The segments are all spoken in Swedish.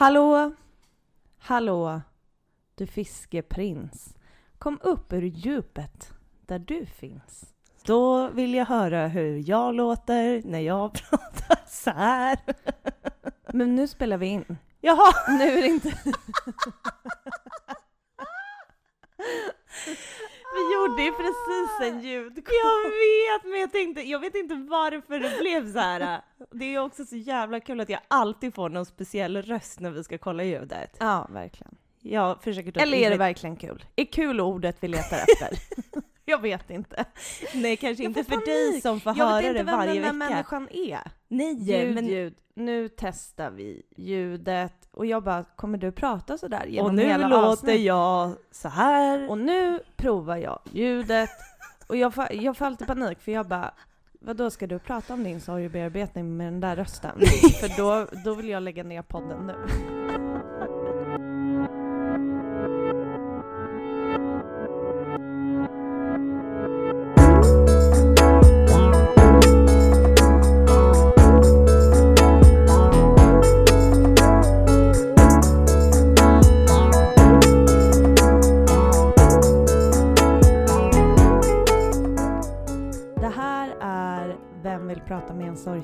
Hallå? Hallå? Du fiskeprins. Kom upp ur djupet där du finns. Då vill jag höra hur jag låter när jag pratar så här. Men nu spelar vi in. Jaha! Nu är det inte... Gjorde ju precis en ljudkod. Jag vet, men jag tänkte, jag vet inte varför det blev så här. Det är också så jävla kul att jag alltid får någon speciell röst när vi ska kolla ljudet. Ja, verkligen. Jag försöker Eller är det verkligen kul? Är kul ordet vi letar efter? Jag vet inte. Nej, kanske Jag inte för panik. dig som får Jag höra vet inte det vem varje den där vecka. människan är. Nej, Ljud, men ljud. Nu testar vi ljudet. Och jag bara, kommer du prata sådär genom och nu hela låter avsnittet? jag så här. Och nu provar jag ljudet. Och jag får, jag får alltid panik för jag bara, vadå ska du prata om din sorgebearbetning med den där rösten? för då, då vill jag lägga ner podden nu.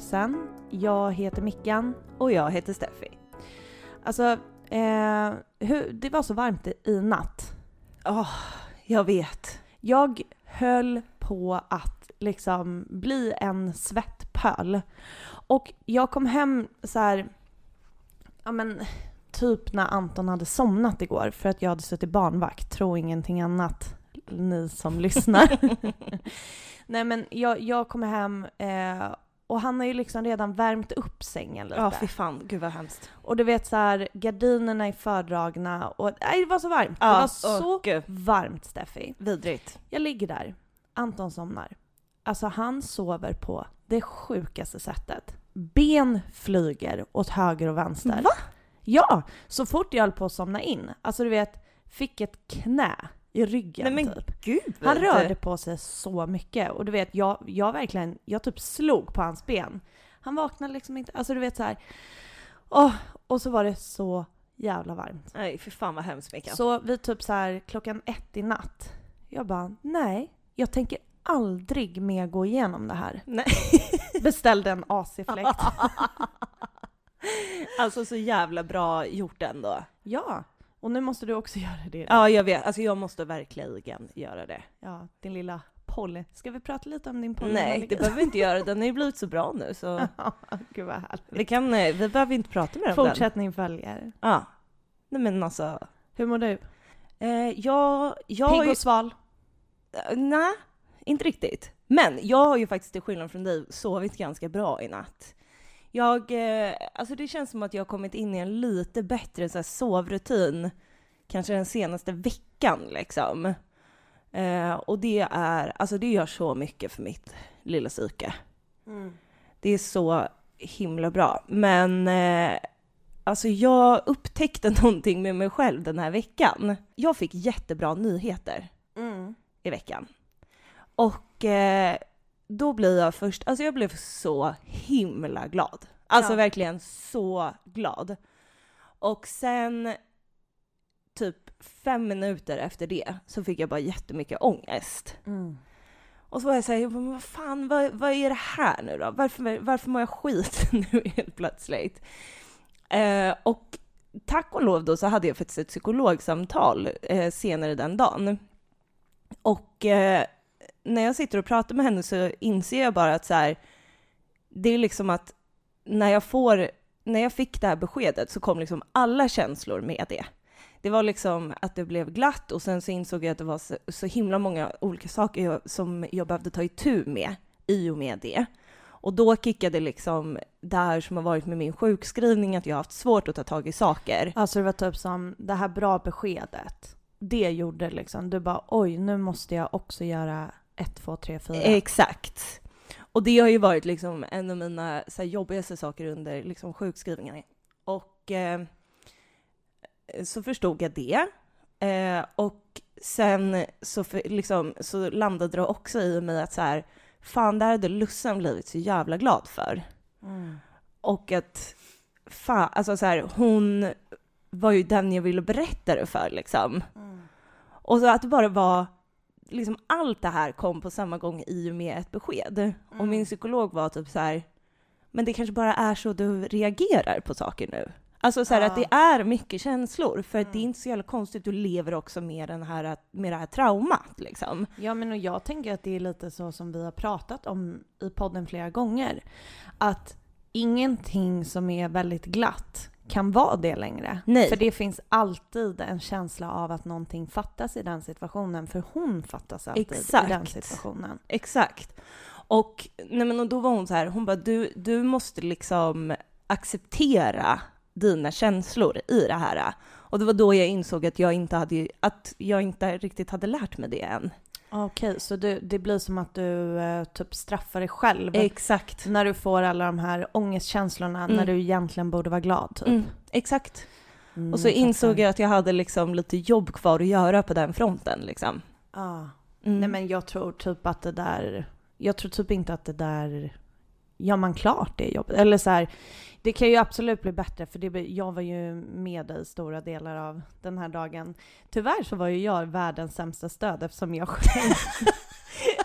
Sorgsen? Jag heter Mickan. Och jag heter Steffi. Alltså, eh, hur, det var så varmt i, natt. Åh, jag vet. Jag höll på att liksom bli en svettpöl. Och jag kom hem så här, ja men typ när Anton hade somnat igår för att jag hade suttit barnvakt, tro ingenting annat ni som lyssnar. Nej men jag, jag kommer hem eh, och han har ju liksom redan värmt upp sängen lite. Ja, fy fan. Gud vad hemskt. Och du vet så här, gardinerna är fördragna och nej, det var så varmt. Ja, det var så gud. varmt Steffi. Vidrigt. Jag ligger där, Anton somnar. Alltså han sover på det sjukaste sättet. Ben flyger åt höger och vänster. Va? Ja! Så fort jag höll på att somna in, alltså du vet, fick ett knä i ryggen Nej men typ. gud. Han rörde på sig så mycket och du vet, jag, jag verkligen, jag typ slog på hans ben. Han vaknade liksom inte, alltså du vet så här. Åh, och så var det så jävla varmt. Nej, för fan vad hemskt Mikael. Så vid typ så här klockan ett i natt, jag bara nej, jag tänker aldrig mer gå igenom det här. Nej. Beställde en AC-fläkt. alltså så jävla bra gjort ändå. ja, och nu måste du också göra det. Ja, jag vet. Alltså jag måste verkligen göra det. Ja, din lilla Polly. Ska vi prata lite om din Polly? Nej, det behöver vi inte göra. Den har ju blivit så bra nu så Gud vad härligt. vi kan, eh, vi behöver inte prata mer om den. Fortsättning följer. Ja. Nej men alltså. Hur mår du? Eh, jag, jag Pigg ju, och sval? eh, Nej, inte riktigt. Men jag har ju faktiskt till skillnad från dig sovit ganska bra i natt. Jag, eh, alltså det känns som att jag har kommit in i en lite bättre så sovrutin, kanske den senaste veckan liksom. Eh, och det är, alltså det gör så mycket för mitt lilla psyke. Det är så himla bra. Men eh, alltså jag upptäckte någonting med mig själv den här veckan. Jag fick jättebra nyheter Mm. i veckan. Och eh, då blir jag först, alltså jag blev så himla glad. Alltså Ja. verkligen så glad. Och sen typ fem minuter efter det så fick jag bara jättemycket ångest. Mm. Och så var jag såhär, vad fan, vad, vad är det här nu då? Varför, varför mår jag skit nu helt plötsligt? Eh, och tack och lov då så hade jag faktiskt ett psykologsamtal eh, senare den dagen. Och eh, när jag sitter och pratar med henne så inser jag bara att så här, det är liksom att när jag får, när jag fick det här beskedet så kom liksom alla känslor med det. Det var liksom att det blev glatt och sen så insåg jag att det var så, så himla många olika saker jag, som jag behövde ta itu med i och med det. Och då kickade liksom det här som har varit med min sjukskrivning, att jag har haft svårt att ta tag i saker. Alltså det var typ som det här bra beskedet. Det gjorde liksom, du bara oj nu måste jag också göra ett, två, tre, fyra. Exakt. Och det har ju varit liksom en av mina så här, jobbigaste saker under liksom, sjukskrivningen. Och eh, så förstod jag det. Eh, och sen så, för, liksom, så landade det också i mig att så här, fan, det här hade Lussan blivit så jävla glad för. Mm. Och att fan, alltså så här, hon var ju den jag ville berätta det för liksom. Och så att det bara var, liksom allt det här kom på samma gång i och med ett besked. Och min psykolog var typ så här, men det kanske bara är så du reagerar på saker nu. Alltså så här Ja. att det är mycket känslor, för att det är Mm. inte så jävla konstigt, du lever också med, den här, med det här traumat liksom. Ja men och jag tänker att det är lite så som vi har pratat om i podden flera gånger. Att ingenting som är väldigt glatt kan vara det längre. Nej. För det finns alltid en känsla av att någonting fattas i den situationen. För hon fattas alltid i Exakt. den situationen. Exakt. Och, nej men och då var hon så här, hon bara du, du måste liksom acceptera dina känslor i det här. Och det var då jag insåg att jag inte, hade, att jag inte riktigt hade lärt mig det än. Okej, så du, det blir som att du eh, typ straffar dig själv. Exakt. När du får alla de här ångestkänslorna Mm. när du egentligen borde vara glad typ. Mm, exakt. Mm, Och så insåg jag att jag hade liksom lite jobb kvar att göra på den fronten liksom. Ja. Mm. Nej men jag tror typ att det där, jag tror typ inte att det där, gör man klart det jobbet? Eller så här, det kan ju absolut bli bättre för det, jag var ju med dig i stora delar av den här dagen. Tyvärr så var ju jag världens sämsta stöd eftersom jag själv,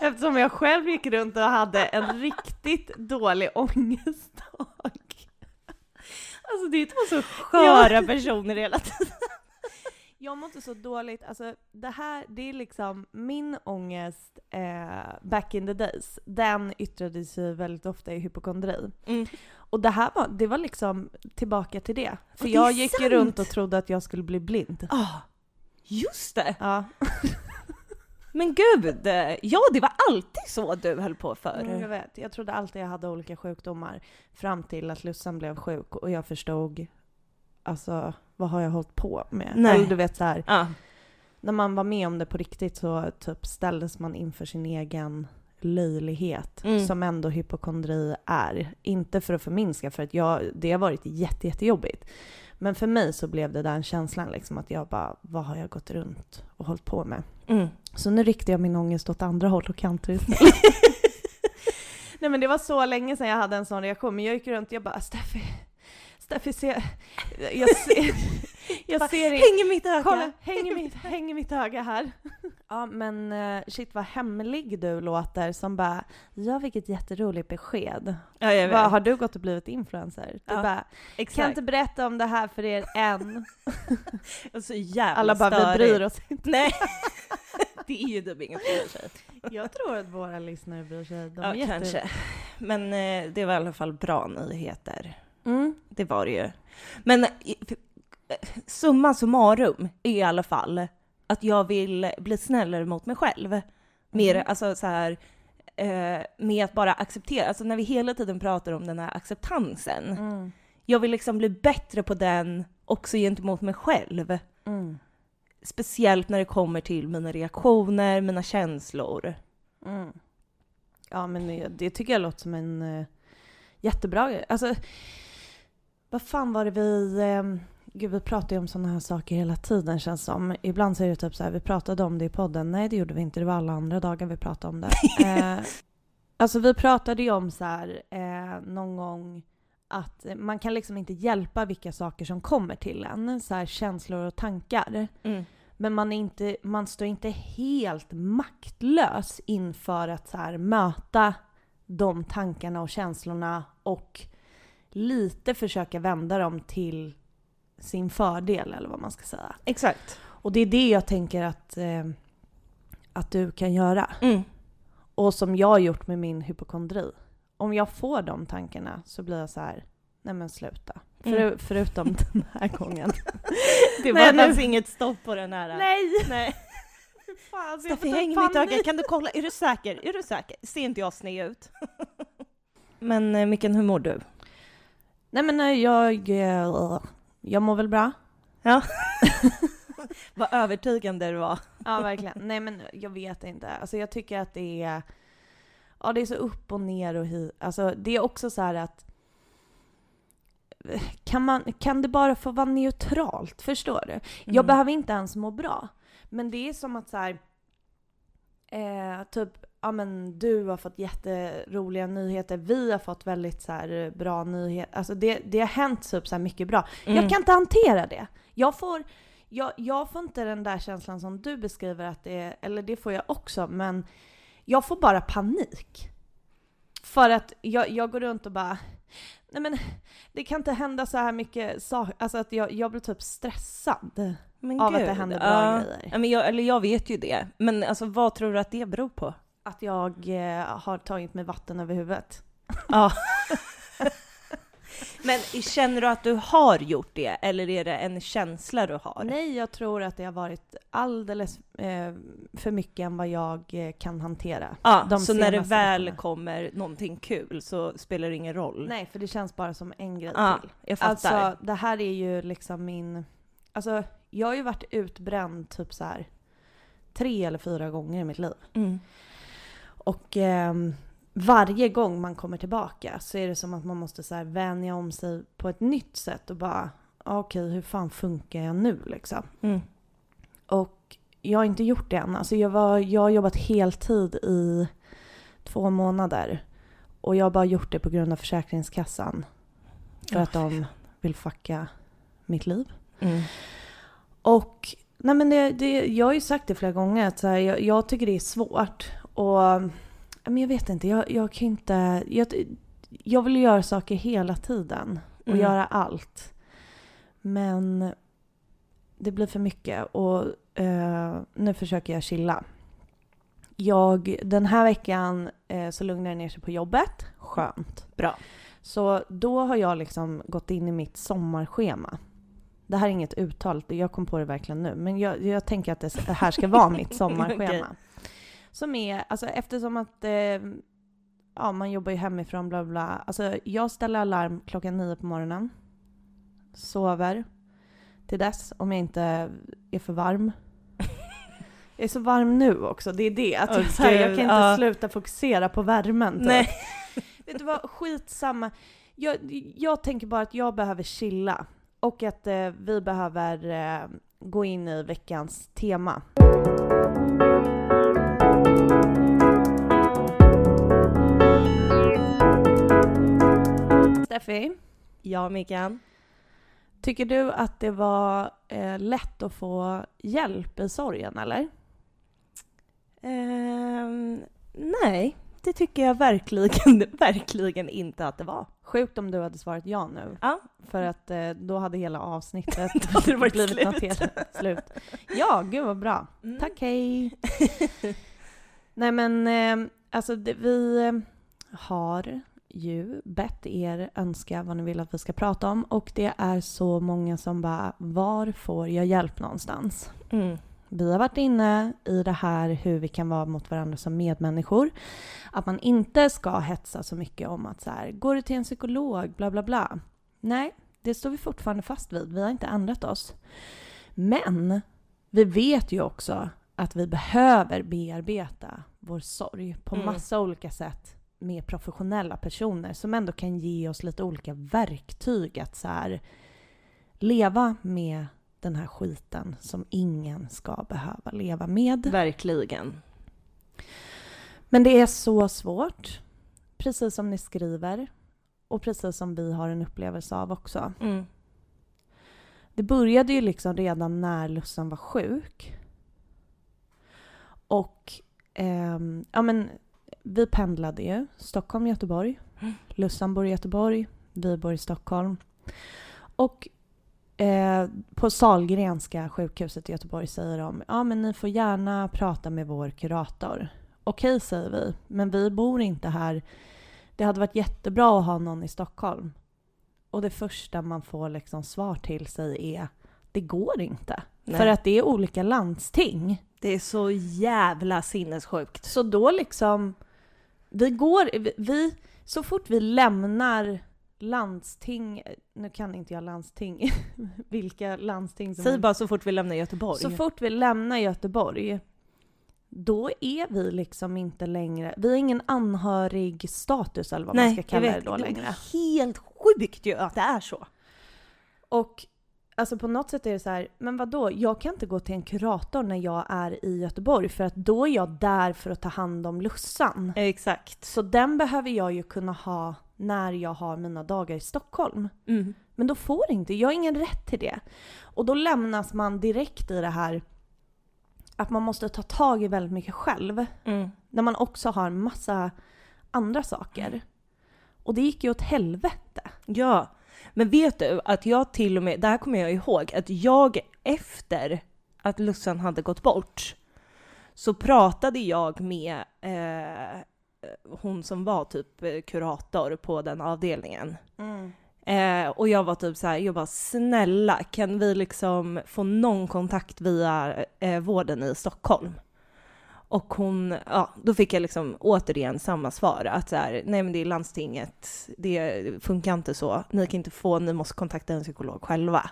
eftersom jag själv gick runt och hade en riktigt dålig ångestdag. Alltså det är två så sköra personer hela tiden. Jag mådde så dåligt, alltså det här, det är liksom min ångest eh, back in the days, den yttrade sig väldigt ofta i hypokondri. Mm. Och det här var, det var liksom tillbaka till det. För det jag gick ju runt och trodde att jag skulle bli blind. Ah, just det! Ja, Men gud, eh, ja det var alltid så du höll på förr. Mm, jag vet. Jag trodde alltid jag hade olika sjukdomar. Fram till att Lussan blev sjuk och jag förstod, alltså vad har jag hållit på med? Nej. Eller du vet så här, Ja. när man var med om det på riktigt så typ ställdes man inför sin egen löjlighet Mm. som ändå hypokondri är. Inte för att förminska för att jag, det har varit jätte, jättejobbigt. Men för mig så blev det den känslan liksom att jag bara, vad har jag gått runt och hållit på med? Mm. Så nu riktar jag min ångest åt andra håll och kanter. Nej men det var så länge sedan jag hade en sån reaktion, men jag gick runt och jag bara Steffi, Steffi ser, jag ser, jag ser inte, Hänger mitt öga. kolla, hänger mitt, hänger mitt öga här. Ja men eh, shit vad hemlig du låter som bara, ja vilket jätteroligt besked. Ja, jag vet. Vad, har du gått och blivit influencer? Du Ja, bara, Exakt. kan inte berätta om det här för er än. Och så jävla Alla bara, vi bryr oss inte. Nej. det är ju typ ingen som bryr sig. Jag tror att våra lyssnare bryr sig. De Ja, kanske. Men eh, det var i alla fall bra nyheter. Mm. Det var det ju. Men summa summarum är i alla fall att jag vill bli snällare mot mig själv. Mer, Mhm. alltså så här, eh, med att bara acceptera, alltså när vi hela tiden pratar om den här acceptansen. Mm. Jag vill liksom bli bättre på den också gentemot mig själv. Mm. Speciellt när det kommer till mina reaktioner, mina känslor. Mm. Ja men det, det tycker jag låter som en uh, jättebra grej. Alltså, vad fan var det vi... Uh, gud vi pratar ju om sådana här saker hela tiden känns som. Ibland så är det typ så här, vi pratade om det i podden. Nej det gjorde vi inte, det var alla andra dagar vi pratade om det. Eh, alltså vi pratade ju om så här eh, någon gång att man kan liksom inte hjälpa vilka saker som kommer till en. Så här känslor och tankar. Mm. Men man, är inte, man står inte helt maktlös inför att så här möta de tankarna och känslorna och lite försöka vända dem till sin fördel eller vad man ska säga. Exakt. Och det är det jag tänker att, eh, att du kan göra. Mm. Och som jag har gjort med min hypokondri. Om jag får de tankarna så blir jag så här, nej men sluta. Mm. För, Förutom den här gången. Det Nej, nu- inget stopp på den här. Nej! Nej. Fan, Steffi, häng mitt öga. Kan du kolla? Är du säker? Är du säker? Ser inte jag sned ut? Men eh, Micken, hur mår du? Nej men jag, eh, jag mår väl bra. Ja. Vad övertygande du var. Ja verkligen. nej men jag vet inte. Alltså jag tycker att det är, ja det är så upp och ner och hit. Alltså det är också så här att kan, man, kan det bara få vara neutralt? Förstår du? Jag Mm. behöver inte ens må bra. Men det är som att så här, eh, typ, ja men du har fått jätteroliga nyheter, vi har fått väldigt så här bra nyheter. Alltså det, det har hänt typ så mycket bra. Mm. Jag kan inte hantera det. Jag får, jag, jag får inte den där känslan som du beskriver att det är, eller det får jag också, men jag får bara panik. För att jag, jag går runt och bara, nej men det kan inte hända så här mycket saker, alltså att jag, jag blir typ stressad Men av att gud, det händer bra ja. grejer. Men jag, eller jag vet ju det. Men alltså vad tror du att det beror på? Att jag eh, har tagit mig vatten över huvudet. Ja. Men känner du att du har gjort det, eller är det en känsla du har? Nej, jag tror att det har varit alldeles eh, för mycket än vad jag eh, kan hantera. Ja, de så när det väl veckorna. kommer någonting kul så spelar det ingen roll? Nej, för det känns bara som en grej Ja, till. jag fattar. Alltså, det här är ju liksom min... Alltså, jag har ju varit utbränd typ så här tre eller fyra gånger i mitt liv. mm. Och ehm, varje gång man kommer tillbaka så är det som att man måste så här vänja om sig på ett nytt sätt och bara okej, hur fan funkar jag nu liksom? Mm. Och jag har inte gjort det än. Alltså jag, var, jag har jobbat heltid i två månader. Och jag har bara gjort det på grund av Försäkringskassan. För Åh, att de vill fucka mitt liv. Mm. Och nej men det, det, jag har ju sagt det flera gånger att här, jag, jag tycker det är svårt. Och men jag vet inte, jag, jag kan inte... Jag, jag vill göra saker hela tiden och Mm. göra allt. Men det blir för mycket och eh, nu försöker jag chilla. Jag, den här veckan eh, så lugnar det ner sig på jobbet. Skönt. Bra. Så då har jag liksom gått in i mitt sommarschema. Det här är inget uttal, jag kom på det verkligen nu. Men jag, jag tänker att det här ska vara mitt sommarschema. Okej. Som är, alltså eftersom att eh, ja, man jobbar ju hemifrån bla bla. Alltså jag ställer alarm klockan nio på morgonen. Sover till dess om jag inte är för varm. Jag är så varm nu också, det är det. Att jag, så här, jag kan inte ja. sluta fokusera på värmen. typ. Nej. Vet du vad, skitsamma. Jag, jag tänker bara att jag behöver chilla. Och att eh, vi behöver eh, gå in i veckans tema. Steffi, Ja, Mikael. tycker du att det var eh, lätt att få hjälp i sorgen eller? Ehm, nej, det tycker jag verkligen, verkligen inte att det var. Sjukt om du hade svarat ja nu. Ja. För att eh, då hade hela avsnittet hade det varit blivit slut. noterat. slut. Ja, gud vad bra. Mm. Tack, hej. Nej men, eh, alltså det, vi eh, har ju bett er önska vad ni vill att vi ska prata om och det är så många som bara, var får jag hjälp någonstans? Mm. Vi har varit inne i det här hur vi kan vara mot varandra som medmänniskor. Att man inte ska hetsa så mycket om att så här, går du till en psykolog, bla bla bla. Nej, det står vi fortfarande fast vid. Vi har inte ändrat oss. Men vi vet ju också att vi behöver bearbeta vår sorg på Mm. massa olika sätt med professionella personer som ändå kan ge oss lite olika verktyg att så här, leva med den här skiten som ingen ska behöva leva med. Verkligen. Men det är så svårt, precis som ni skriver och precis som vi har en upplevelse av också. Mm. Det började ju liksom redan när Lussan var sjuk. Och ehm, ja men vi pendlade ju. Stockholm, Göteborg. Mm. I Göteborg. Vi bor i Stockholm. Och eh, på Salgrenska sjukhuset i Göteborg säger de ja men ni får gärna prata med vår kurator. Okej säger vi, men vi bor inte här. Det hade varit jättebra att ha någon i Stockholm. Och det första man får liksom svar till sig är det går inte. Nej. För att det är olika landsting. Det är så jävla sinnessjukt. Så då liksom, vi går, vi- så fort vi lämnar landsting, nu kan inte jag landsting, vilka landsting som Säg bara så fort vi lämnar Göteborg. Så fort vi lämnar Göteborg, då är vi liksom inte längre, vi har ingen anhörig status eller vad man ska kalla det då Det är längre. Helt sjukt ju att det är så. Och alltså på något sätt är det så här, men vad då? Jag kan inte gå till en kurator när jag är i Göteborg för att då är jag där för att ta hand om Lussan. Exakt. Så den behöver jag ju kunna ha när jag har mina dagar i Stockholm. Mm. Men då får inte, jag har ingen rätt till det. Och då lämnas man direkt i det här att man måste ta tag i väldigt mycket själv. Mm. När man också har massa andra saker. Och det gick ju åt helvete. Ja, men vet du att jag till och med, det här kommer jag ihåg, att jag efter att Lussan hade gått bort så pratade jag med eh, hon som var typ eh, kurator på den avdelningen. Eh, och jag var typ så här, jag bara snälla kan vi liksom få någon kontakt via eh, vården i Stockholm? Och hon, ja, då fick jag liksom återigen samma svar att så här, nej men det är landstinget, det funkar inte så, ni kan inte få, ni måste kontakta en psykolog själva.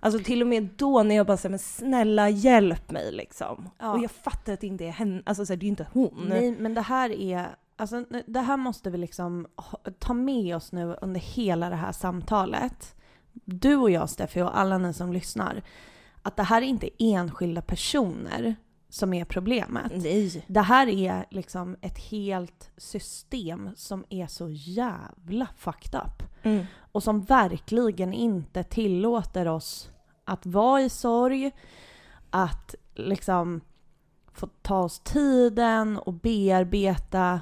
Alltså till och med då när jag bara säger men snälla hjälp mig liksom. Ja. Och jag fattar att det inte är henne, alltså så här, det är ju inte hon. Nej, men det här är... Alltså, det här måste vi liksom ta med oss nu under hela det här samtalet. Du och jag, Steffi, och alla ni som lyssnar. Att det här är inte enskilda personer som är problemet. Nej. Det här är liksom ett helt system som är så jävla fucked up. Mm. Och som verkligen inte tillåter oss att vara i sorg, att liksom få ta oss tiden och bearbeta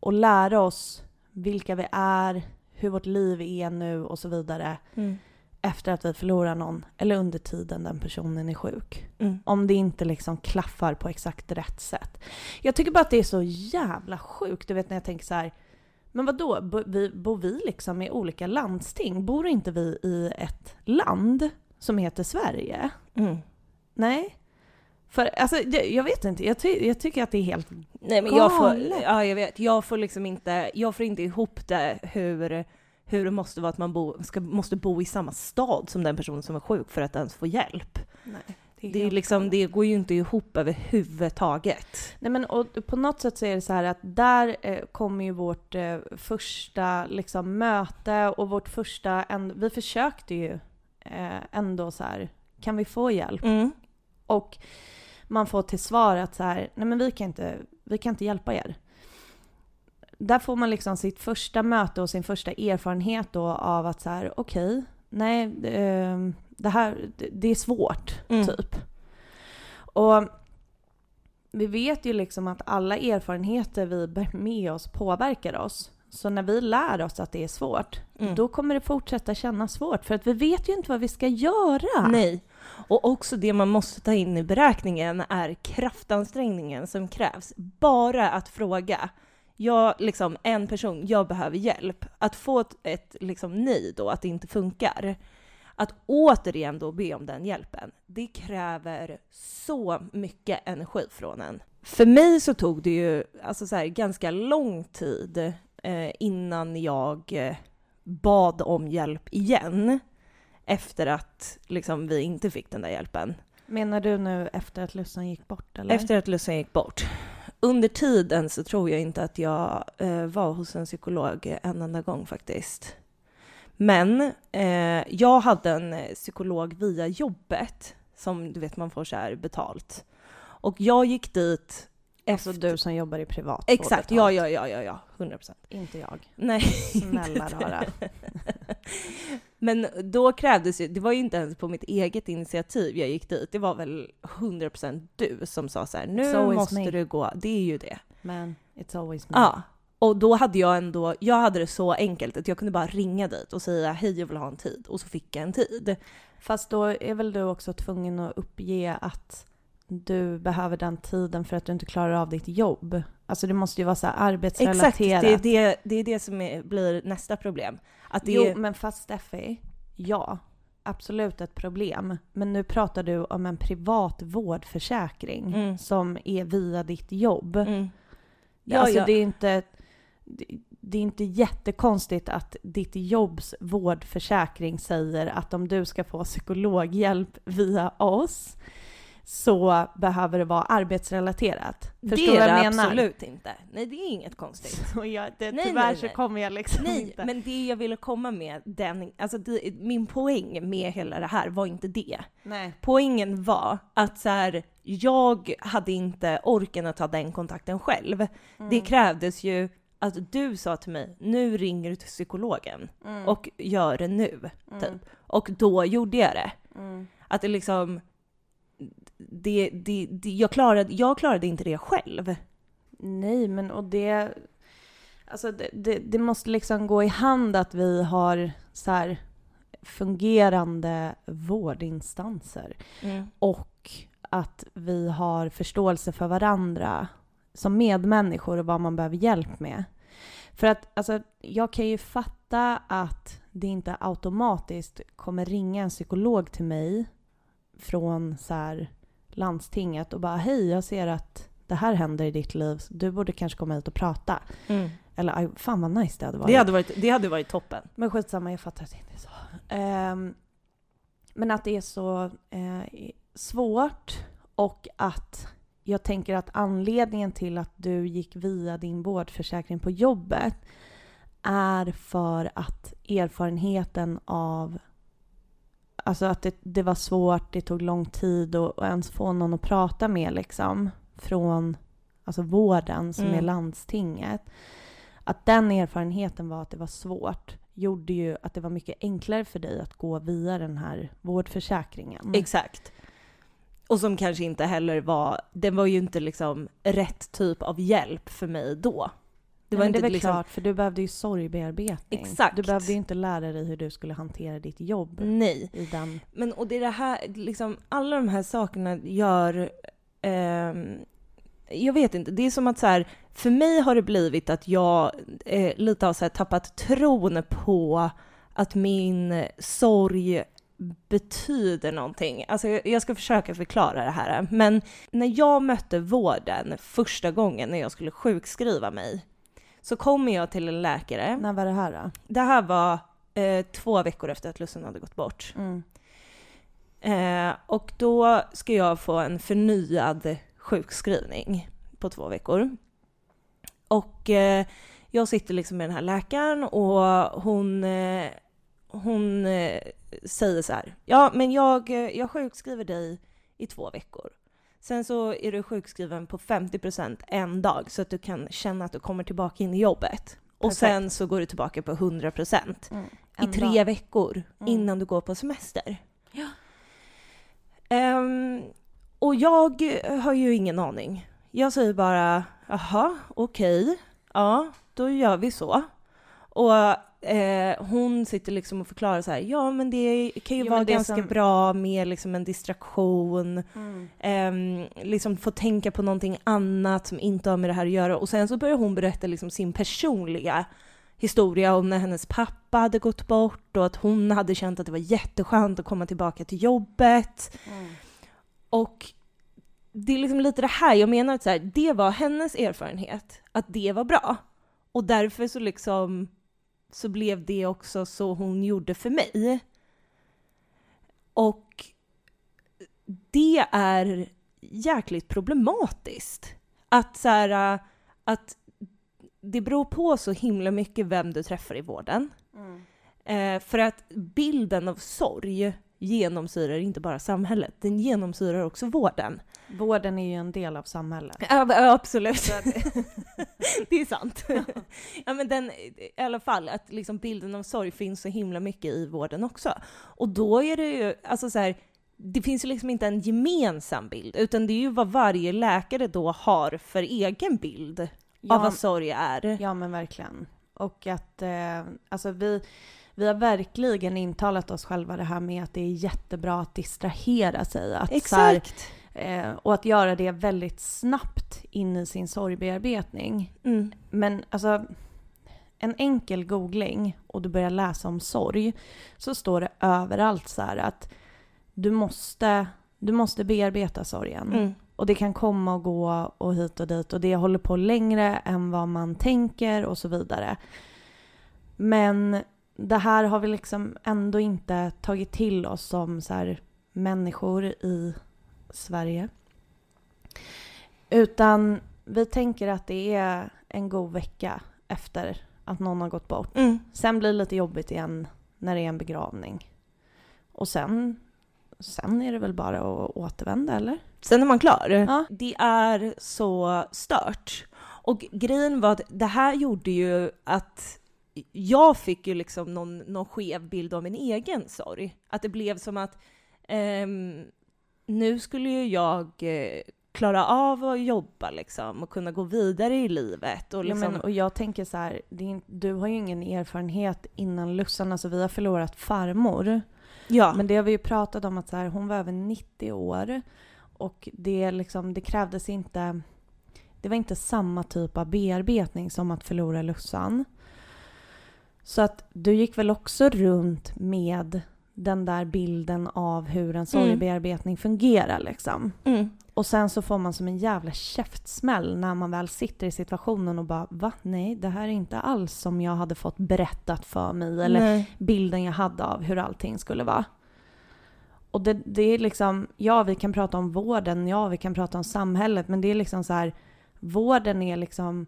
och lära oss vilka vi är, hur vårt liv är nu och så vidare Mm. Efter att vi förlorar någon eller under tiden den personen är sjuk. Mm. Om det inte liksom klaffar på exakt rätt sätt. Jag tycker bara att det är så jävla sjukt, du vet när jag tänker så här. Men vad då? vi, bor vi liksom i olika landsting? Bor inte vi i ett land som heter Sverige? Mm. Nej. För alltså, jag vet inte, jag, ty, jag tycker att det är helt... Nej men jag får, ja jag vet, jag får liksom inte, jag får inte ihop det hur, hur det måste vara att man bo, ska, måste bo i samma stad som den personen som är sjuk för att ens få hjälp. Nej, Det, är liksom, det går ju inte ihop överhuvudtaget. Nej men och på något sätt så är det så här att där eh, kommer ju vårt eh, första liksom, möte och vårt första, en, vi försökte ju eh, ändå så här, kan vi få hjälp? Mm. Och man får till svar att så här, nej men vi kan inte, vi kan inte hjälpa er. Där får man liksom sitt första möte och sin första erfarenhet då av att så här, okej, nej, eh, det här, det är svårt, Mm. typ. Och vi vet ju liksom att alla erfarenheter vi bär med oss påverkar oss. Så när vi lär oss att det är svårt, Mm. då kommer det fortsätta kännas svårt. För att vi vet ju inte vad vi ska göra. Nej. Och också det man måste ta in i beräkningen är kraftansträngningen som krävs. Bara att fråga, jag, liksom en person, jag behöver hjälp. Att få ett, ett liksom nej då, att det inte funkar. Att återigen då be om den hjälpen, det kräver så mycket energi från en. För mig så tog det ju alltså så här, ganska lång tid eh, innan jag eh, bad om hjälp igen efter att liksom, vi inte fick den där hjälpen. Menar du nu efter att Lussan gick bort eller? Efter att Lussan gick bort. Under tiden så tror jag inte att jag eh, var hos en psykolog en enda gång faktiskt. Men eh, jag hade en eh, psykolog via jobbet som du vet man får så här betalt. Och jag gick dit Alltså efter... du som jobbar i privat Exakt, ja, ja, ja, ja, ja, 100 procent. Inte jag. Nej. Snälla rara. Men då krävdes ju, det var ju inte ens på mitt eget initiativ jag gick dit, det var väl 100% du som sa så här, nu måste me." du gå, det är ju det. Men it's always me. Ja. Och då hade jag ändå, jag hade det så enkelt att jag kunde bara ringa dit och säga hej jag vill ha en tid och så fick jag en tid. Fast då är väl du också tvungen att uppge att du behöver den tiden för att du inte klarar av ditt jobb. Alltså det måste ju vara så arbetsrelaterat. Exakt, det är det, det, är det som är, blir nästa problem. Att det Jo, är, men fast Steffi, ja. Absolut ett problem. Men nu pratar du om en privat vårdförsäkring Mm. som är via ditt jobb. mm. Ja, alltså ja. det är inte... det- Det är inte jättekonstigt att ditt jobbs vårdförsäkring säger att om du ska få psykologhjälp via oss så behöver det vara arbetsrelaterat. Förstår det är jag det absolut inte. Nej, det är inget konstigt. Och jag, det, Nej, tyvärr nej, så nej. kommer jag liksom Nej, inte... men det jag ville komma med, den, alltså det, min poäng med hela det här var inte det. Nej. Poängen var att så här, jag hade inte orken att ta den kontakten själv. Mm. Det krävdes ju att du sa till mig, nu ringer du till psykologen Mm. och gör det nu. mm. typ. Och då gjorde jag det. Mm. Att det liksom, det, det, det, jag, klarade, jag klarade inte det själv. Nej, men och det... Alltså det, det, det måste liksom gå i hand att vi har så här fungerande vårdinstanser och att vi har förståelse för varandra som medmänniskor och vad man behöver hjälp med. För att alltså, jag kan ju fatta att det inte automatiskt kommer ringa en psykolog till mig från så här, landstinget och bara hej, jag ser att det här händer i ditt liv, du borde kanske komma hit och prata. Eller aj, fan vad nice det hade varit. Det, hade varit, det hade varit toppen. Men skitsamma, jag fattar att det inte är så. Ehm, men att det är så eh, svårt och att jag tänker att anledningen till att du gick via din vårdförsäkring på jobbet är för att erfarenheten av Alltså att det, det var svårt, det tog lång tid att ens få någon att prata med liksom från alltså vården som Mm. är landstinget. Att den erfarenheten var att det var svårt gjorde ju att det var mycket enklare för dig att gå via den här vårdförsäkringen. Exakt. Och som kanske inte heller var, den var ju inte liksom rätt typ av hjälp för mig då. Det var Nej, inte det väl liksom, klart, för du behövde ju sorgbearbetning. Exakt. Du behövde ju inte lära dig hur du skulle hantera ditt jobb nej. i den. Men och det är det här, liksom alla de här sakerna gör, ehm, jag vet inte, det är som att så här, för mig har det blivit att jag eh, lite har så här tappat tron på att min sorg betyder någonting. Alltså jag jag ska försöka förklara det här. Men när jag mötte vården första gången när jag skulle sjukskriva mig så kommer jag till en läkare. När var det här då? Det här var eh, två veckor efter att Lussan hade gått bort. Mm. Eh, och då ska jag få en förnyad sjukskrivning på två veckor. Och eh, jag sitter liksom med den här läkaren och hon, eh, hon eh, säger så här. Ja, men jag, eh, jag sjukskriver dig i två veckor. Sen så är du sjukskriven på 50% en dag så att du kan känna att du kommer tillbaka in i jobbet. Och Perfekt. sen så går du tillbaka på 100% Mm. i tre dag. veckor Mm. innan du går på semester. Ja. Ehm, och jag har ju ingen aning. Jag säger bara, jaha, okej, ja, då gör vi så. Och eh, hon sitter liksom och förklarar så här, ja men det kan ju Jo, vara ganska som- bra med liksom en distraktion, Mm. ehm, liksom få tänka på någonting annat som inte har med det här att göra. Och sen så börjar hon berätta liksom sin personliga historia om när hennes pappa hade gått bort och att hon hade känt att det var jätteskönt att komma tillbaka till jobbet. Mm. Och det är liksom lite det här, jag menar att så här, det var hennes erfarenhet, att det var bra. Och därför så liksom så blev det också så hon gjorde för mig. Och det är jäkligt problematiskt. Att så här, att det beror på så himla mycket vem du träffar i vården. Mm. Eh, för att bilden av sorg genomsyrar inte bara samhället, den genomsyrar också vården. Vården är ju en del av samhället. Ja, ja, absolut. Det är sant. ja, men den, I alla fall, att liksom bilden av sorg finns så himla mycket i vården också. Och då är det ju, alltså så här, det finns ju liksom inte en gemensam bild, utan det är ju vad varje läkare då har för egen bild av Ja, vad sorg är. Ja men verkligen. Och att eh, alltså vi, vi har verkligen intalat oss själva det här med att det är jättebra att distrahera sig. Att så här, Exakt. eh, och att göra det väldigt snabbt in i sin sorgbearbetning. Mm. Men alltså en enkel googling och du börjar läsa om sorg så står det överallt så här att du måste, du måste bearbeta sorgen. Mm. Och det kan komma och gå och hit och dit och det håller på längre än vad man tänker och så vidare. Men det här har vi liksom ändå inte tagit till oss som så människor i Sverige. Utan vi tänker att det är en god vecka efter att någon har gått bort. Mm. Sen blir det lite jobbigt igen när det är en begravning. Och sen, sen är det väl bara att återvända eller? Sen är man klar. Ja. Det är så stört. Och grejen var att det här gjorde ju att jag fick ju liksom någon, någon skev bild av min egen sorg. Att det blev som att ehm, nu skulle ju jag eh, klara av att jobba liksom och kunna gå vidare i livet. Och, liksom... ja, men, och jag tänker så här, är, du har ju ingen erfarenhet innan Lussan, alltså vi har förlorat farmor. Ja. Men det har vi ju pratat om att så här, hon var över 90 år och det, liksom, det krävdes inte, det var inte samma typ av bearbetning som att förlora Lussan. Så att du gick väl också runt med den där bilden av hur en sorgebearbetning mm. fungerar liksom. Mm. Och sen så får man som en jävla käftsmäll när man väl sitter i situationen och bara va? Nej, det här är inte alls som jag hade fått berättat för mig eller Nej. bilden jag hade av hur allting skulle vara. Och det, det är liksom, ja vi kan prata om vården, ja vi kan prata om samhället, men det är liksom så här, vården är liksom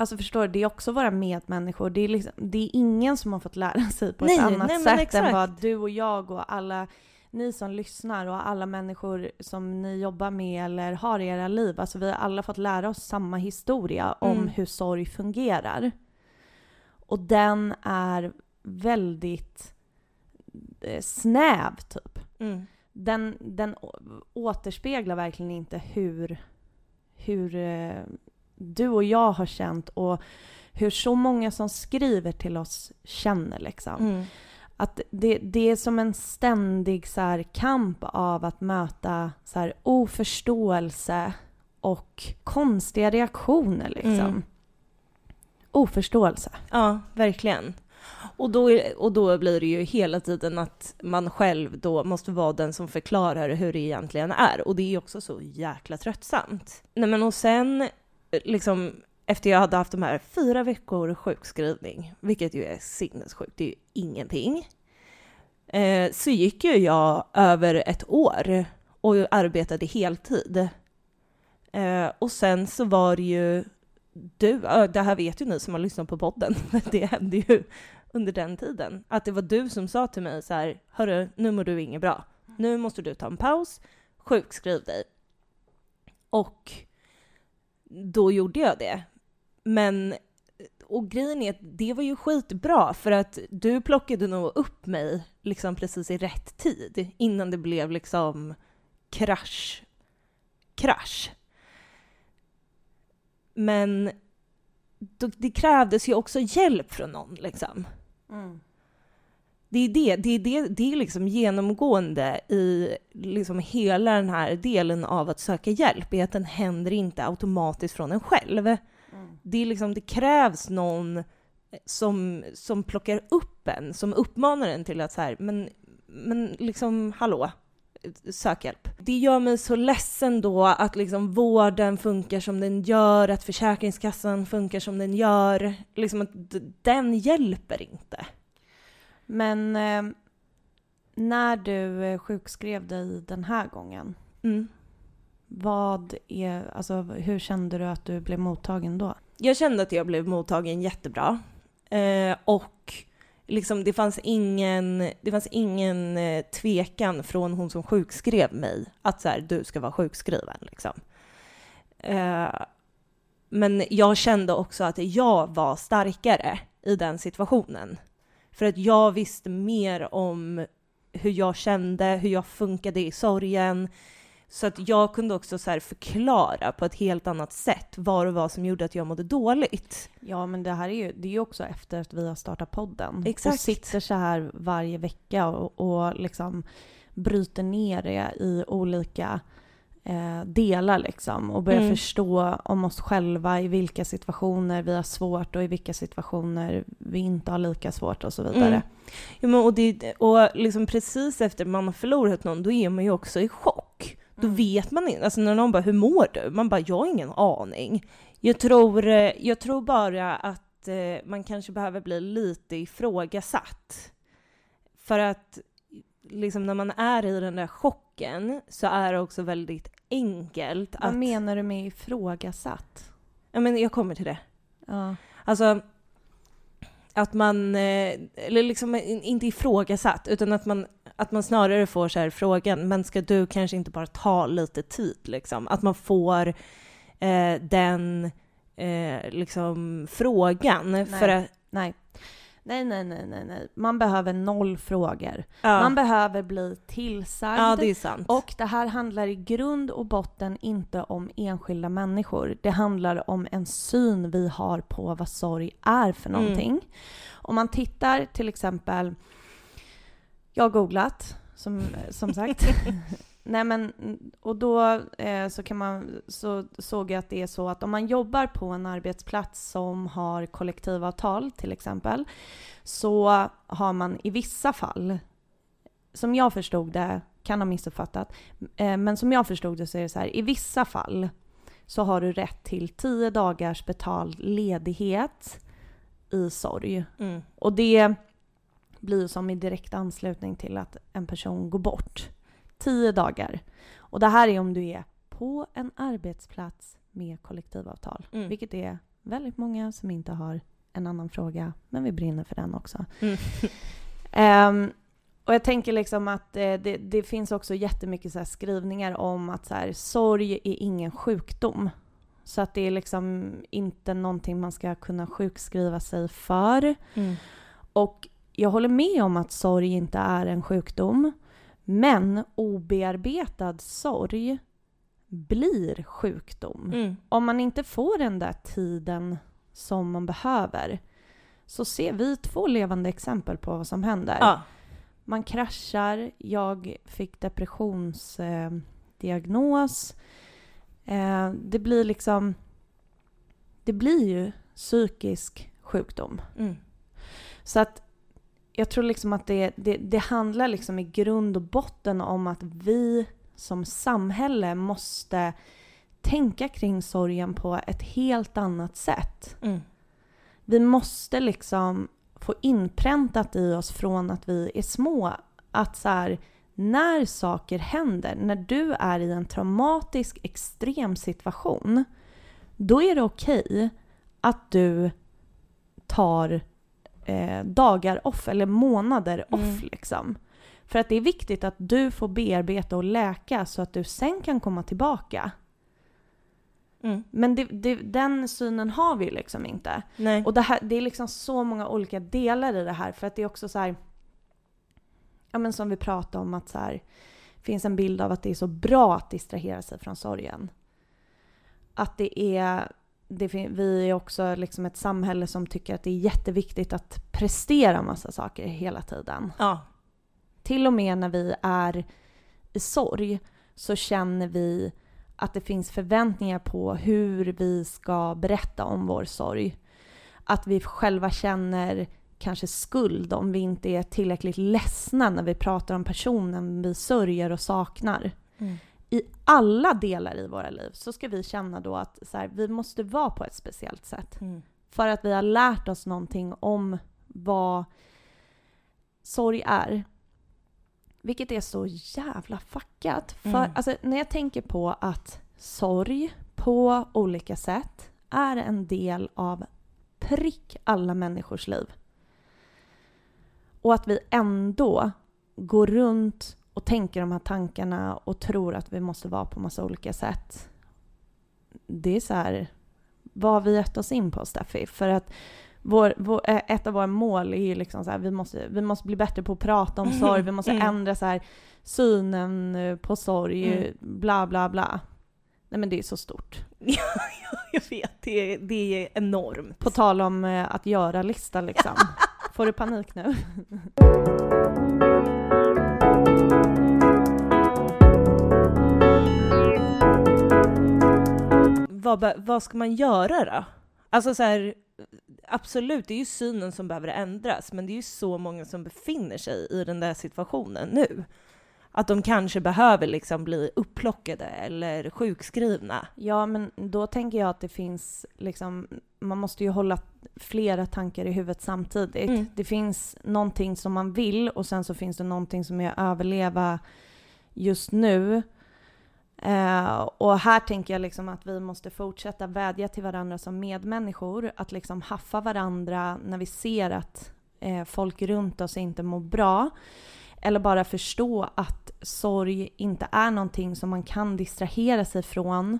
Alltså förstår du, det är också våra medmänniskor. Det är, liksom, det är ingen som har fått lära sig på nej, ett annat nej, sätt än vad du och jag och alla ni som lyssnar och alla människor som ni jobbar med eller har i era liv. Alltså vi har alla fått lära oss samma historia om mm. hur sorg fungerar. Och den är väldigt eh, snäv typ. Mm. Den, den återspeglar verkligen inte hur, hur eh, du och jag har känt och hur så många som skriver till oss känner liksom. Mm. Att det, det är som en ständig så kamp av att möta så här, oförståelse och konstiga reaktioner liksom. Mm. Oförståelse. Ja, verkligen. Och då, och då blir det ju hela tiden att man själv då måste vara den som förklarar hur det egentligen är. Och det är ju också så jäkla tröttsamt. Nej men och sen liksom efter jag hade haft de här fyra veckor sjukskrivning, vilket ju är sinnessjukt, det är ju ingenting, eh, så gick ju jag över ett år och arbetade heltid. Eh, och sen så var det ju du, det här vet ju ni som har lyssnat på podden, det hände ju under den tiden, att det var du som sa till mig så här, hörru, nu mår du inget bra. Nu måste du ta en paus, sjukskriv dig. Och då gjorde jag det. Men, och grejen är att det var ju skitbra för att du plockade nog upp mig liksom precis i rätt tid innan det blev liksom krasch. Krasch. Men då, det krävdes ju också hjälp från någon liksom. Mm. Det är det, det är det, det är liksom genomgående i liksom hela den här delen av att söka hjälp, är att den händer inte automatiskt från en själv. Mm. Det, är liksom, det krävs någon som, som plockar upp en, som uppmanar en till att så här, men, men liksom hallå, sök hjälp. Det gör mig så ledsen då att liksom vården funkar som den gör, att Försäkringskassan funkar som den gör. Liksom att den hjälper inte. Men eh, när du eh, sjukskrev dig den här gången, mm. vad är, alltså, hur kände du att du blev mottagen då? Jag kände att jag blev mottagen jättebra. Eh, och liksom, det fanns ingen, det fanns ingen eh, tvekan från hon som sjukskrev mig att så här, du ska vara sjukskriven. Liksom. Eh, men jag kände också att jag var starkare i den situationen. För att jag visste mer om hur jag kände, hur jag funkade i sorgen. Så att jag kunde också så förklara på ett helt annat sätt vad det var som gjorde att jag mådde dåligt. Ja, men det här är ju, det är ju också efter att vi har startat podden. Exakt. Och sitter så här varje vecka och, och liksom bryter ner det i olika eh, delar liksom och börja mm. förstå om oss själva i vilka situationer vi har svårt och i vilka situationer vi inte har lika svårt och så vidare. Mm. Ja, men och det, och liksom precis efter man har förlorat någon, då är man ju också i chock. Då mm. vet man inte, alltså när någon bara “hur mår du?” Man bara “jag har ingen aning”. Jag tror, eh, jag tror bara att eh, man kanske behöver bli lite ifrågasatt. För att liksom när man är i den där chocken så är det också väldigt enkelt Vad att... menar du med ifrågasatt? Ja, men jag kommer till det. Ja. Alltså, att man, eh, eller liksom inte ifrågasatt, utan att man, att man snarare får så här frågan, men ska du kanske inte bara ta lite tid liksom? Att man får eh, den eh, liksom frågan. För att, Nej. Nej, nej, nej, nej, nej. Man behöver noll frågor. ja, Man behöver bli tillsagd. ja, det är sant. Och det här handlar i grund och botten inte om enskilda människor. Det handlar om en syn vi har på vad sorg är för Mm. någonting. Om man tittar till exempel, jag har googlat som, som sagt. Nej men, och då eh, så, kan man, så såg jag att det är så att om man jobbar på en arbetsplats som har kollektivavtal till exempel, så har man i vissa fall, som jag förstod det, kan ha missuppfattat, eh, men som jag förstod det så är det så här, i vissa fall så har du rätt till 10 dagars betald ledighet i sorg. Mm. Och det blir som i direkt anslutning till att en person går bort. 10 dagar. Och det här är om du är på en arbetsplats med kollektivavtal. Mm. Vilket är väldigt många som inte har en annan fråga, men vi brinner för den också. Mm. Ehm, och jag tänker liksom att eh, det, det finns också jättemycket så här skrivningar om att så här, sorg är ingen sjukdom. Så att det är liksom inte någonting man ska kunna sjukskriva sig för. Mm. Och jag håller med om att sorg inte är en sjukdom. Men obearbetad sorg blir sjukdom. Mm. Om man inte får den där tiden som man behöver så ser vi två levande exempel på vad som händer. Ja. Man kraschar, jag fick depressionsdiagnos. Eh, eh, det blir liksom... Det blir ju psykisk sjukdom. Mm. Så att jag tror liksom att det, det, det handlar liksom i grund och botten om att vi som samhälle måste tänka kring sorgen på ett helt annat sätt. Mm. Vi måste liksom få inpräntat i oss från att vi är små att så här, när saker händer, när du är i en traumatisk extrem situation, då är det okej att du tar eh, dagar off eller månader off Mm. liksom. För att det är viktigt att du får bearbeta och läka så att du sen kan komma tillbaka. Mm. Men det, det, den synen har vi ju liksom inte. Nej. Och det, här, det är liksom så många olika delar i det här för att det är också så här, ja men som vi pratade om att så här, finns en bild av att det är så bra att distrahera sig från sorgen. Att det är, det, vi är också liksom ett samhälle som tycker att det är jätteviktigt att prestera massa saker hela tiden. Ja. Till och med när vi är i sorg så känner vi att det finns förväntningar på hur vi ska berätta om vår sorg. Att vi själva känner kanske skuld om vi inte är tillräckligt ledsna när vi pratar om personen vi sörjer och saknar. Mm. I alla delar i våra liv så ska vi känna då att så här, vi måste vara på ett speciellt sätt. Mm. För att vi har lärt oss någonting om vad sorg är. Vilket är så jävla fuckat. För Mm. alltså, när jag tänker på att sorg på olika sätt är en del av prick alla människors liv. Och att vi ändå går runt och tänker de här tankarna och tror att vi måste vara på massa olika sätt. Det är så här, vad har vi gett oss in på Steffi? För att vår, vår, ett av våra mål är ju liksom så här, vi måste, vi måste bli bättre på att prata om sorg, vi måste Mm. ändra så här, synen eh, på sorg, Mm. bla bla bla. Nej men det är så stort. Jag vet, det är, det är enormt. På tal om eh, att göra-lista liksom. Får du panik nu? Vad, vad ska man göra då? Alltså så här, absolut, det är ju synen som behöver ändras, men det är ju så många som befinner sig i den där situationen nu. Att de kanske behöver liksom bli upplockade eller sjukskrivna. Ja, men då tänker jag att det finns liksom, man måste ju hålla flera tankar i huvudet samtidigt. Mm. Det finns någonting som man vill och sen så finns det någonting som är överleva just nu. Eh, och här tänker jag liksom att vi måste fortsätta vädja till varandra som medmänniskor, att liksom haffa varandra när vi ser att eh, folk runt oss inte mår bra. Eller bara förstå att sorg inte är någonting som man kan distrahera sig från.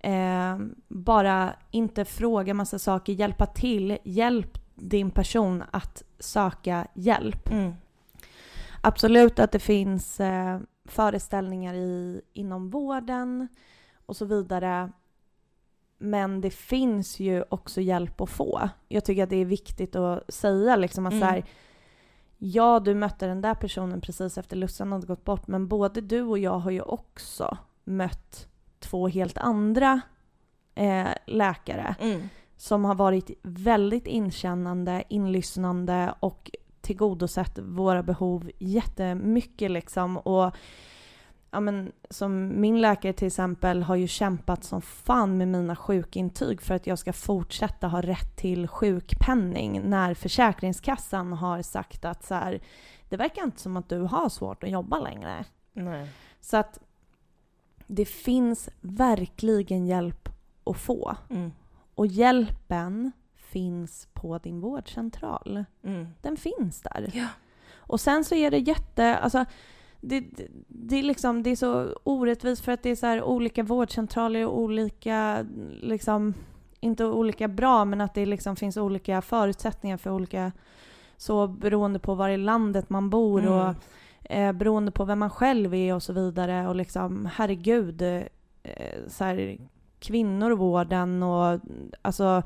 Eh, bara inte fråga massa saker, hjälpa till, hjälp din person att söka hjälp. Mm. Absolut att det finns eh, föreställningar i, inom vården och så vidare. Men det finns ju också hjälp att få. Jag tycker att det är viktigt att säga liksom att Mm. så här, ja du mötte den där personen precis efter Lussan hade gått bort men både du och jag har ju också mött två helt andra eh, läkare Mm. som har varit väldigt inkännande, inlyssnande och tillgodosett våra behov jättemycket liksom. Och ja, men, som min läkare till exempel har ju kämpat som fan med mina sjukintyg för att jag ska fortsätta ha rätt till sjukpenning när Försäkringskassan har sagt att så här, det verkar inte som att du har svårt att jobba längre. Nej. Så att det finns verkligen hjälp att få. Mm. Och hjälpen finns på din vårdcentral. Mm. Den finns där. Ja. Och sen så är det jätte... Alltså, det, det, det, är liksom, det är så orättvist för att det är så olika vårdcentraler och olika... Liksom, inte olika bra, men att det liksom finns olika förutsättningar för olika... Så beroende på var i landet man bor Mm. och eh, beroende på vem man själv är och så vidare. Och liksom, herregud, eh, så här, kvinnor och vården och alltså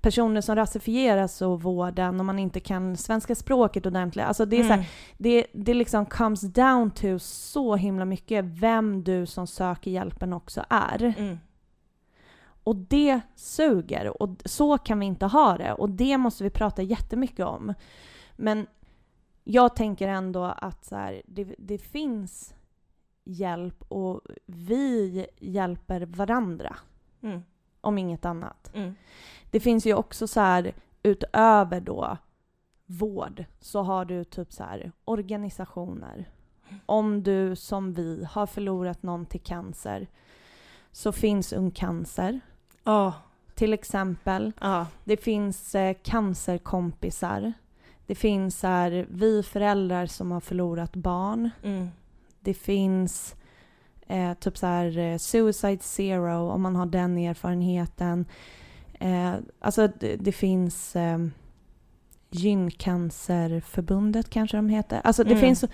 personer som rasifieras och vården och man inte kan svenska språket ordentligt. Alltså det är så här, Mm. det, det liksom comes down to så himla mycket vem du som söker hjälpen också är. Mm. Och det suger och så kan vi inte ha det och det måste vi prata jättemycket om. Men jag tänker ändå att så här, det, det finns hjälp och vi hjälper varandra Mm. om inget annat. Mm. Det finns ju också så här utöver då vård så har du typ så här organisationer. Om du som vi har förlorat någon till cancer så finns Ung Cancer Ja. till exempel. Ja. Det finns eh, cancerkompisar. Det finns här, vi föräldrar som har förlorat barn. Mm. Det finns eh, typ så här eh, Suicide Zero om man har den erfarenheten. Eh, alltså det, det finns eh, Gyncancerförbundet kanske de heter. Alltså det, Mm. finns,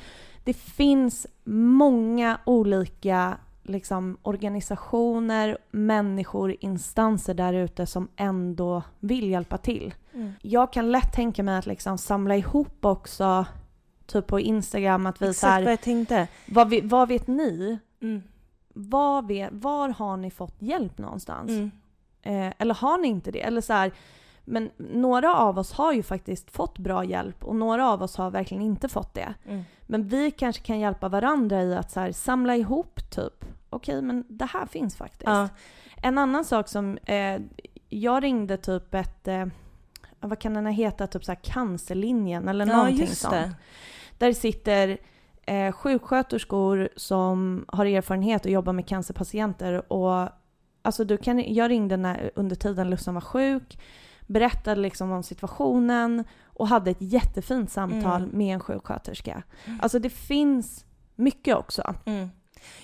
det finns många olika liksom, organisationer, människor, instanser där ute som ändå vill hjälpa till. Mm. Jag kan lätt tänka mig att liksom samla ihop också, typ på Instagram, att vi Exakt här, vad jag tänkte. vad, vi- vad vet ni? Mm. Vad vet, var har ni fått hjälp någonstans? Mm. Eh, eller har ni inte det? Eller så här, men några av oss har ju faktiskt fått bra hjälp och några av oss har verkligen inte fått det. Mm. Men vi kanske kan hjälpa varandra i att så här, samla ihop typ, okej men det här finns faktiskt. Ja. En annan sak som, eh, jag ringde typ ett, eh, vad kan den heta, typ så här cancerlinjen eller ja, någonting sånt. det. Där sitter eh, sjuksköterskor som har erfarenhet och jobbar med cancerpatienter. Och, alltså du kan, jag ringde när, under tiden Lussan var sjuk, berättade liksom om situationen och hade ett jättefint samtal Mm. med en sjuksköterska. Alltså det finns mycket också. Mm.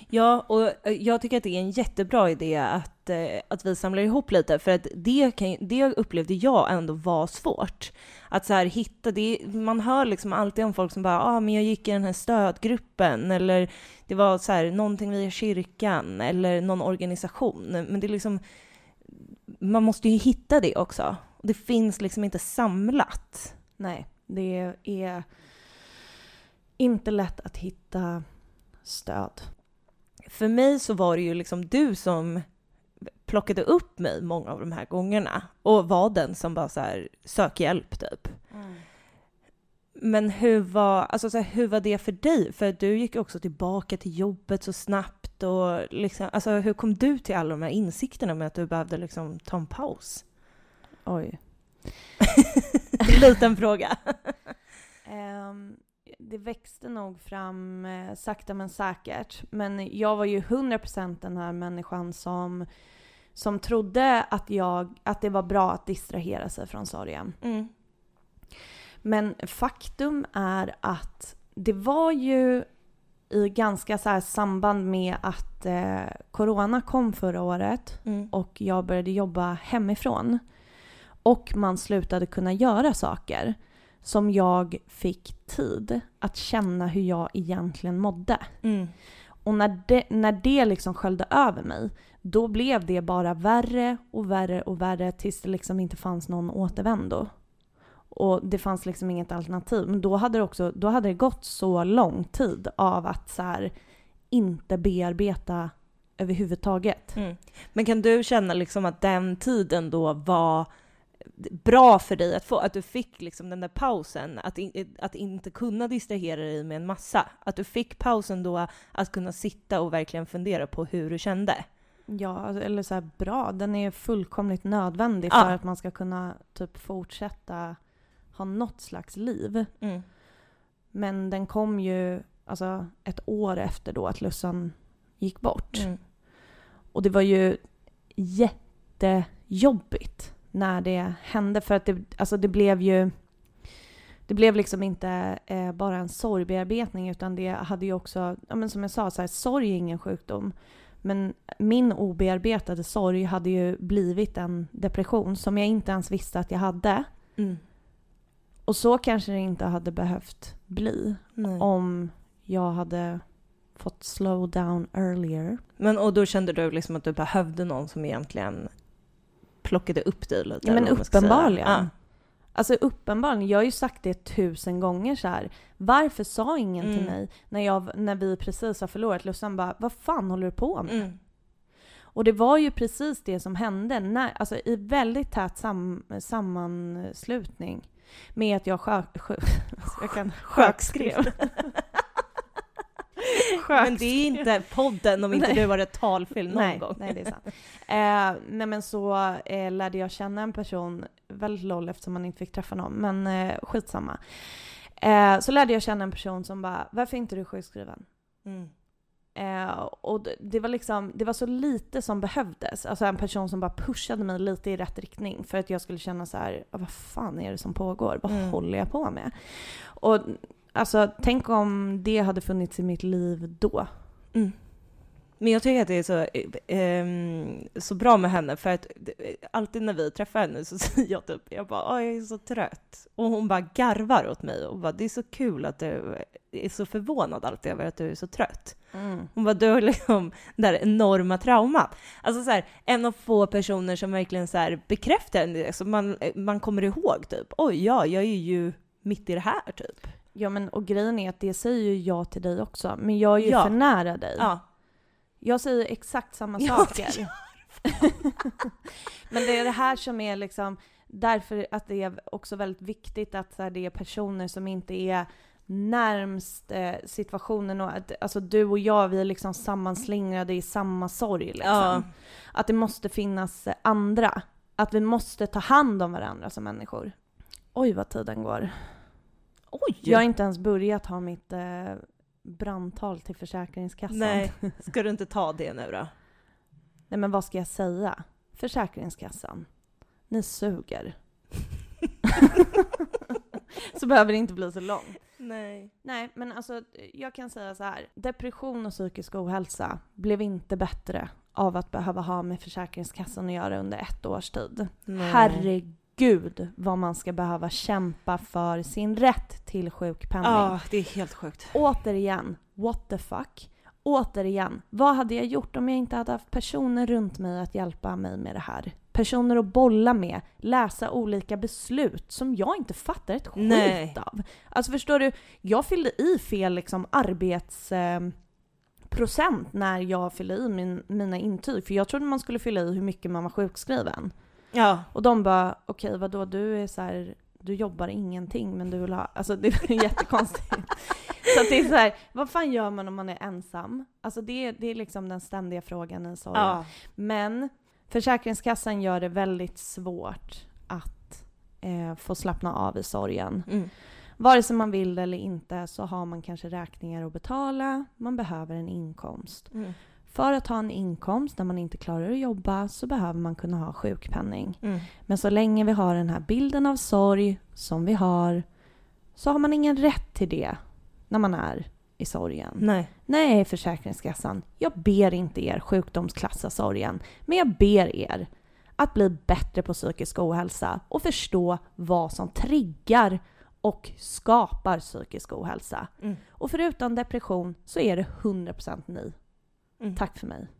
Ja, och eh, jag tycker att det är en jättebra idé att, eh, att vi samlar ihop lite, för att det, kan, det upplevde jag ändå var svårt. Att så här hitta, det, man hör liksom alltid om folk som bara ah, men jag gick i den här stödgruppen, eller det var så här, någonting via kyrkan, eller någon organisation. Men det är liksom, man måste ju hitta det också. Det finns liksom inte samlat. Nej, det är inte lätt att hitta stöd. För mig så var det ju liksom du som plockade upp mig många av de här gångerna och var den som bara så här sök hjälp typ. Men hur var, alltså så här, hur var det för dig? För du gick också tillbaka till jobbet så snabbt och liksom, alltså hur kom du till alla de här insikterna med att du behövde liksom ta en paus? Oj. Liten fråga. Ehm, det växte nog fram eh, sakta men säkert. Men jag var ju 100% den här människan som, som trodde att, jag, att det var bra att distrahera sig från sorgen. Mm. Men faktum är att det var ju i ganska så samband med att eh, corona kom förra året Mm. och jag började jobba hemifrån och man slutade kunna göra saker som jag fick tid att känna hur jag egentligen mådde. Mm. Och när det, när det liksom sköljde över mig, då blev det bara värre och värre och värre tills det liksom inte fanns någon återvändo. Och det fanns liksom inget alternativ. Men då hade det också då hade det gått så lång tid av att så här, inte bearbeta överhuvudtaget. Mm. Men kan du känna liksom att den tiden då var bra för dig att få? Att du fick liksom den där pausen, att, in, att inte kunna distrahera dig med en massa? Att du fick pausen då att kunna sitta och verkligen fundera på hur du kände? Ja, eller så här, bra. Den är fullkomligt nödvändig Ja. för att man ska kunna typ fortsätta ha något slags liv. Mm. Men den kom ju alltså, ett år efter då att Lussan gick bort. Mm. Och det var ju jättejobbigt när det hände för att det, alltså det blev ju det blev liksom inte eh, bara en sorgbearbetning utan det hade ju också, ja men som jag sa, så här, sorg är ingen sjukdom. Men min obearbetade sorg hade ju blivit en depression som jag inte ens visste att jag hade. Mm. Och så kanske det inte hade behövt bli Nej. om jag hade fått slow down earlier. Men och då kände du liksom att du behövde någon som egentligen plockade upp dig lite? Ja, men uppenbarligen. Ja. Alltså uppenbarligen, jag har ju sagt det tusen gånger så här. Varför sa ingen till Mm. mig när, jag, när vi precis har förlorat Lussan bara, vad fan håller du på med? Mm. Och det var ju precis det som hände när, alltså i väldigt tät sam, sammanslutning med att jag sjö, sjö, jag kan, Sjökskrev. Men det är inte podden om inte Nej. du har ett talfel någon nej, gång. Nej, det är sant. Eh, nej men så eh, lärde jag känna en person, väldigt loll eftersom man inte fick träffa någon, men eh, skitsamma. Eh, så lärde jag känna en person som bara, varför är inte du sjukskriven? Mm. Eh, och det- var liksom, det var så lite som behövdes. Alltså en person som bara pushade mig lite i rätt riktning för att jag skulle känna så här, "Ah, vad fan är det som pågår? Vad Mm. håller jag på med? Och alltså tänk om det hade funnits i mitt liv då. Mm. Men jag tycker att det är så, eh, så bra med henne för att alltid när vi träffar henne så säger jag typ, jag bara "Åh, jag är så trött. Och hon bara garvar åt mig och bara det är så kul att du är så förvånad alltid över att du är så trött. Hon bara, du har liksom det där enorma traumat. Alltså så här, en av få personer som verkligen så här bekräftar en det, så man, man kommer ihåg typ, oj ja, jag är ju mitt i det här typ. Ja men och grejen är att det säger ju jag till dig också, men jag är ju Ja. för nära dig. Ja. Jag säger exakt samma Ja, saker. men det är det här som är liksom, därför att det är också väldigt viktigt att här, det är personer som inte är närmst eh, situationen och att alltså du och jag vi är liksom sammanslingrade i samma sorg liksom. Ja. Att det måste finnas andra. Att vi måste ta hand om varandra som människor. Oj vad tiden går. Oj! Jag har inte ens börjat ha mitt eh, brandtal till Försäkringskassan. Nej, ska du inte ta det nu då? Nej men vad ska jag säga? Försäkringskassan, ni suger. så behöver det inte bli så långt. Nej. Nej, men alltså jag kan säga så här. Depression och psykisk ohälsa blev inte bättre av att behöva ha med Försäkringskassan att göra under ett års tid. Nej. Herregud vad man ska behöva kämpa för sin rätt till sjukpenning. Ja, det är helt sjukt. Återigen, what the fuck? Återigen, vad hade jag gjort om jag inte hade haft personer runt mig att hjälpa mig med det här? Personer att bolla med, läsa olika beslut som jag inte fattar ett skit Nej. av. Alltså förstår du, jag fyllde i fel liksom arbets... Eh, procent när jag fyllde i min, mina intyg. För jag trodde man skulle fylla i hur mycket man var sjukskriven. Ja. Och de bara, okej vadå du är så här, du jobbar ingenting men du vill ha, alltså det är jättekonstigt. så att det är så här, vad fan gör man om man är ensam? Alltså det, är- det är liksom den ständiga frågan i sorgen. ja. Men Försäkringskassan gör det väldigt svårt att eh, få slappna av i sorgen. Mm. Vare sig man vill det eller inte så har man kanske räkningar att betala, man behöver en inkomst. Mm. För att ha en inkomst när man inte klarar att jobba så behöver man kunna ha sjukpenning. Mm. Men så länge vi har den här bilden av sorg som vi har så har man ingen rätt till det när man är i sorgen. Nej. Nej, Försäkringskassan, jag ber inte er sjukdomsklassa sorgen, men jag ber er att bli bättre på psykisk ohälsa och förstå vad som triggar och skapar psykisk ohälsa. Mm. Och förutom depression så är det 100% ni. Mm. Tack för mig.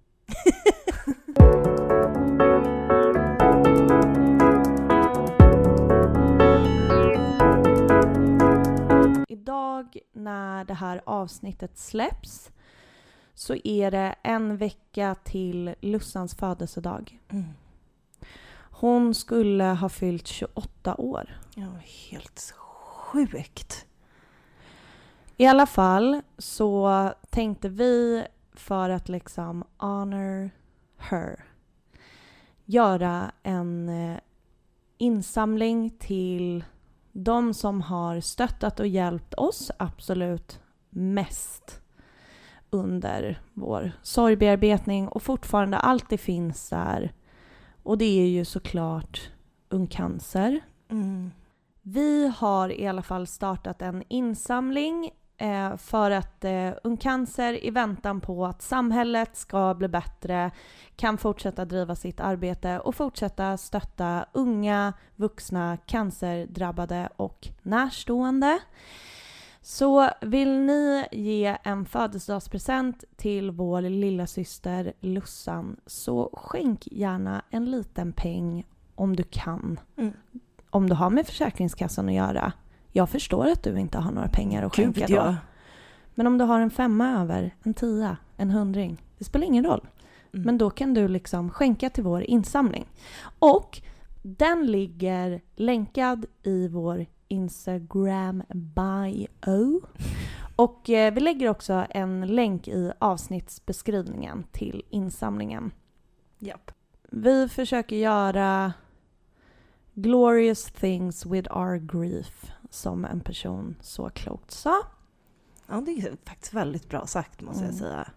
Idag när det här avsnittet släpps så är det en vecka till Lussans födelsedag. Mm. Hon skulle ha fyllt 28 år. Ja, helt sjukt. I alla fall så tänkte vi för att liksom honor her göra en eh, insamling till de som har stöttat och hjälpt oss absolut mest under vår sorgbearbetning och fortfarande alltid finns där. Och det är ju såklart Ung Cancer. Mm. Vi har i alla fall startat en insamling eh, för att eh, Ung Cancer i väntan på att samhället ska bli bättre kan fortsätta driva sitt arbete och fortsätta stötta unga, vuxna, cancerdrabbade och närstående. Så vill ni ge en födelsedagspresent till vår lilla syster Lussan så skänk gärna en liten peng om du kan Mm. om du har med Försäkringskassan att göra. Jag förstår att du inte har några pengar att skänka Gud, då. ja. Men om du har en femma över, en tia, en hundring. Det spelar ingen roll. Mm. Men då kan du liksom skänka till vår insamling. Och den ligger länkad i vår Instagram bio. Och eh, vi lägger också en länk i avsnittsbeskrivningen till insamlingen. Japp. Vi försöker göra glorious things with our grief, som en person så klokt sa. Ja, det är faktiskt väldigt bra sagt måste jag Mm. säga.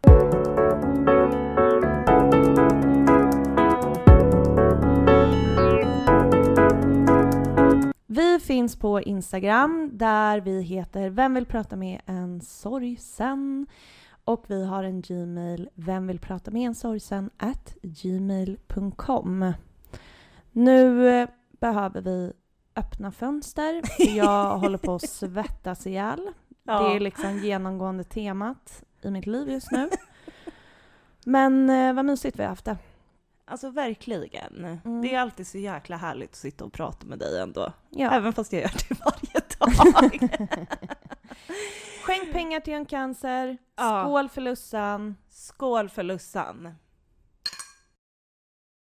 Vi finns på Instagram där vi heter Vem vill prata med en sorgsen? Och vi har en Gmail, Vem vill prata med en sorgsen? at gmail.com. Nu eh, behöver vi öppna fönster, jag håller på att svettas ihjäl. Det är liksom genomgående temat i mitt liv just nu. Men eh, vad mysigt vi har haft det. Alltså verkligen. Mm. Det är alltid så jäkla härligt att sitta och prata med dig ändå. Ja. Även fast jag gör det varje dag. Skänk pengar till en cancer. Ja. Skål för Lussan. Skål för Lussan.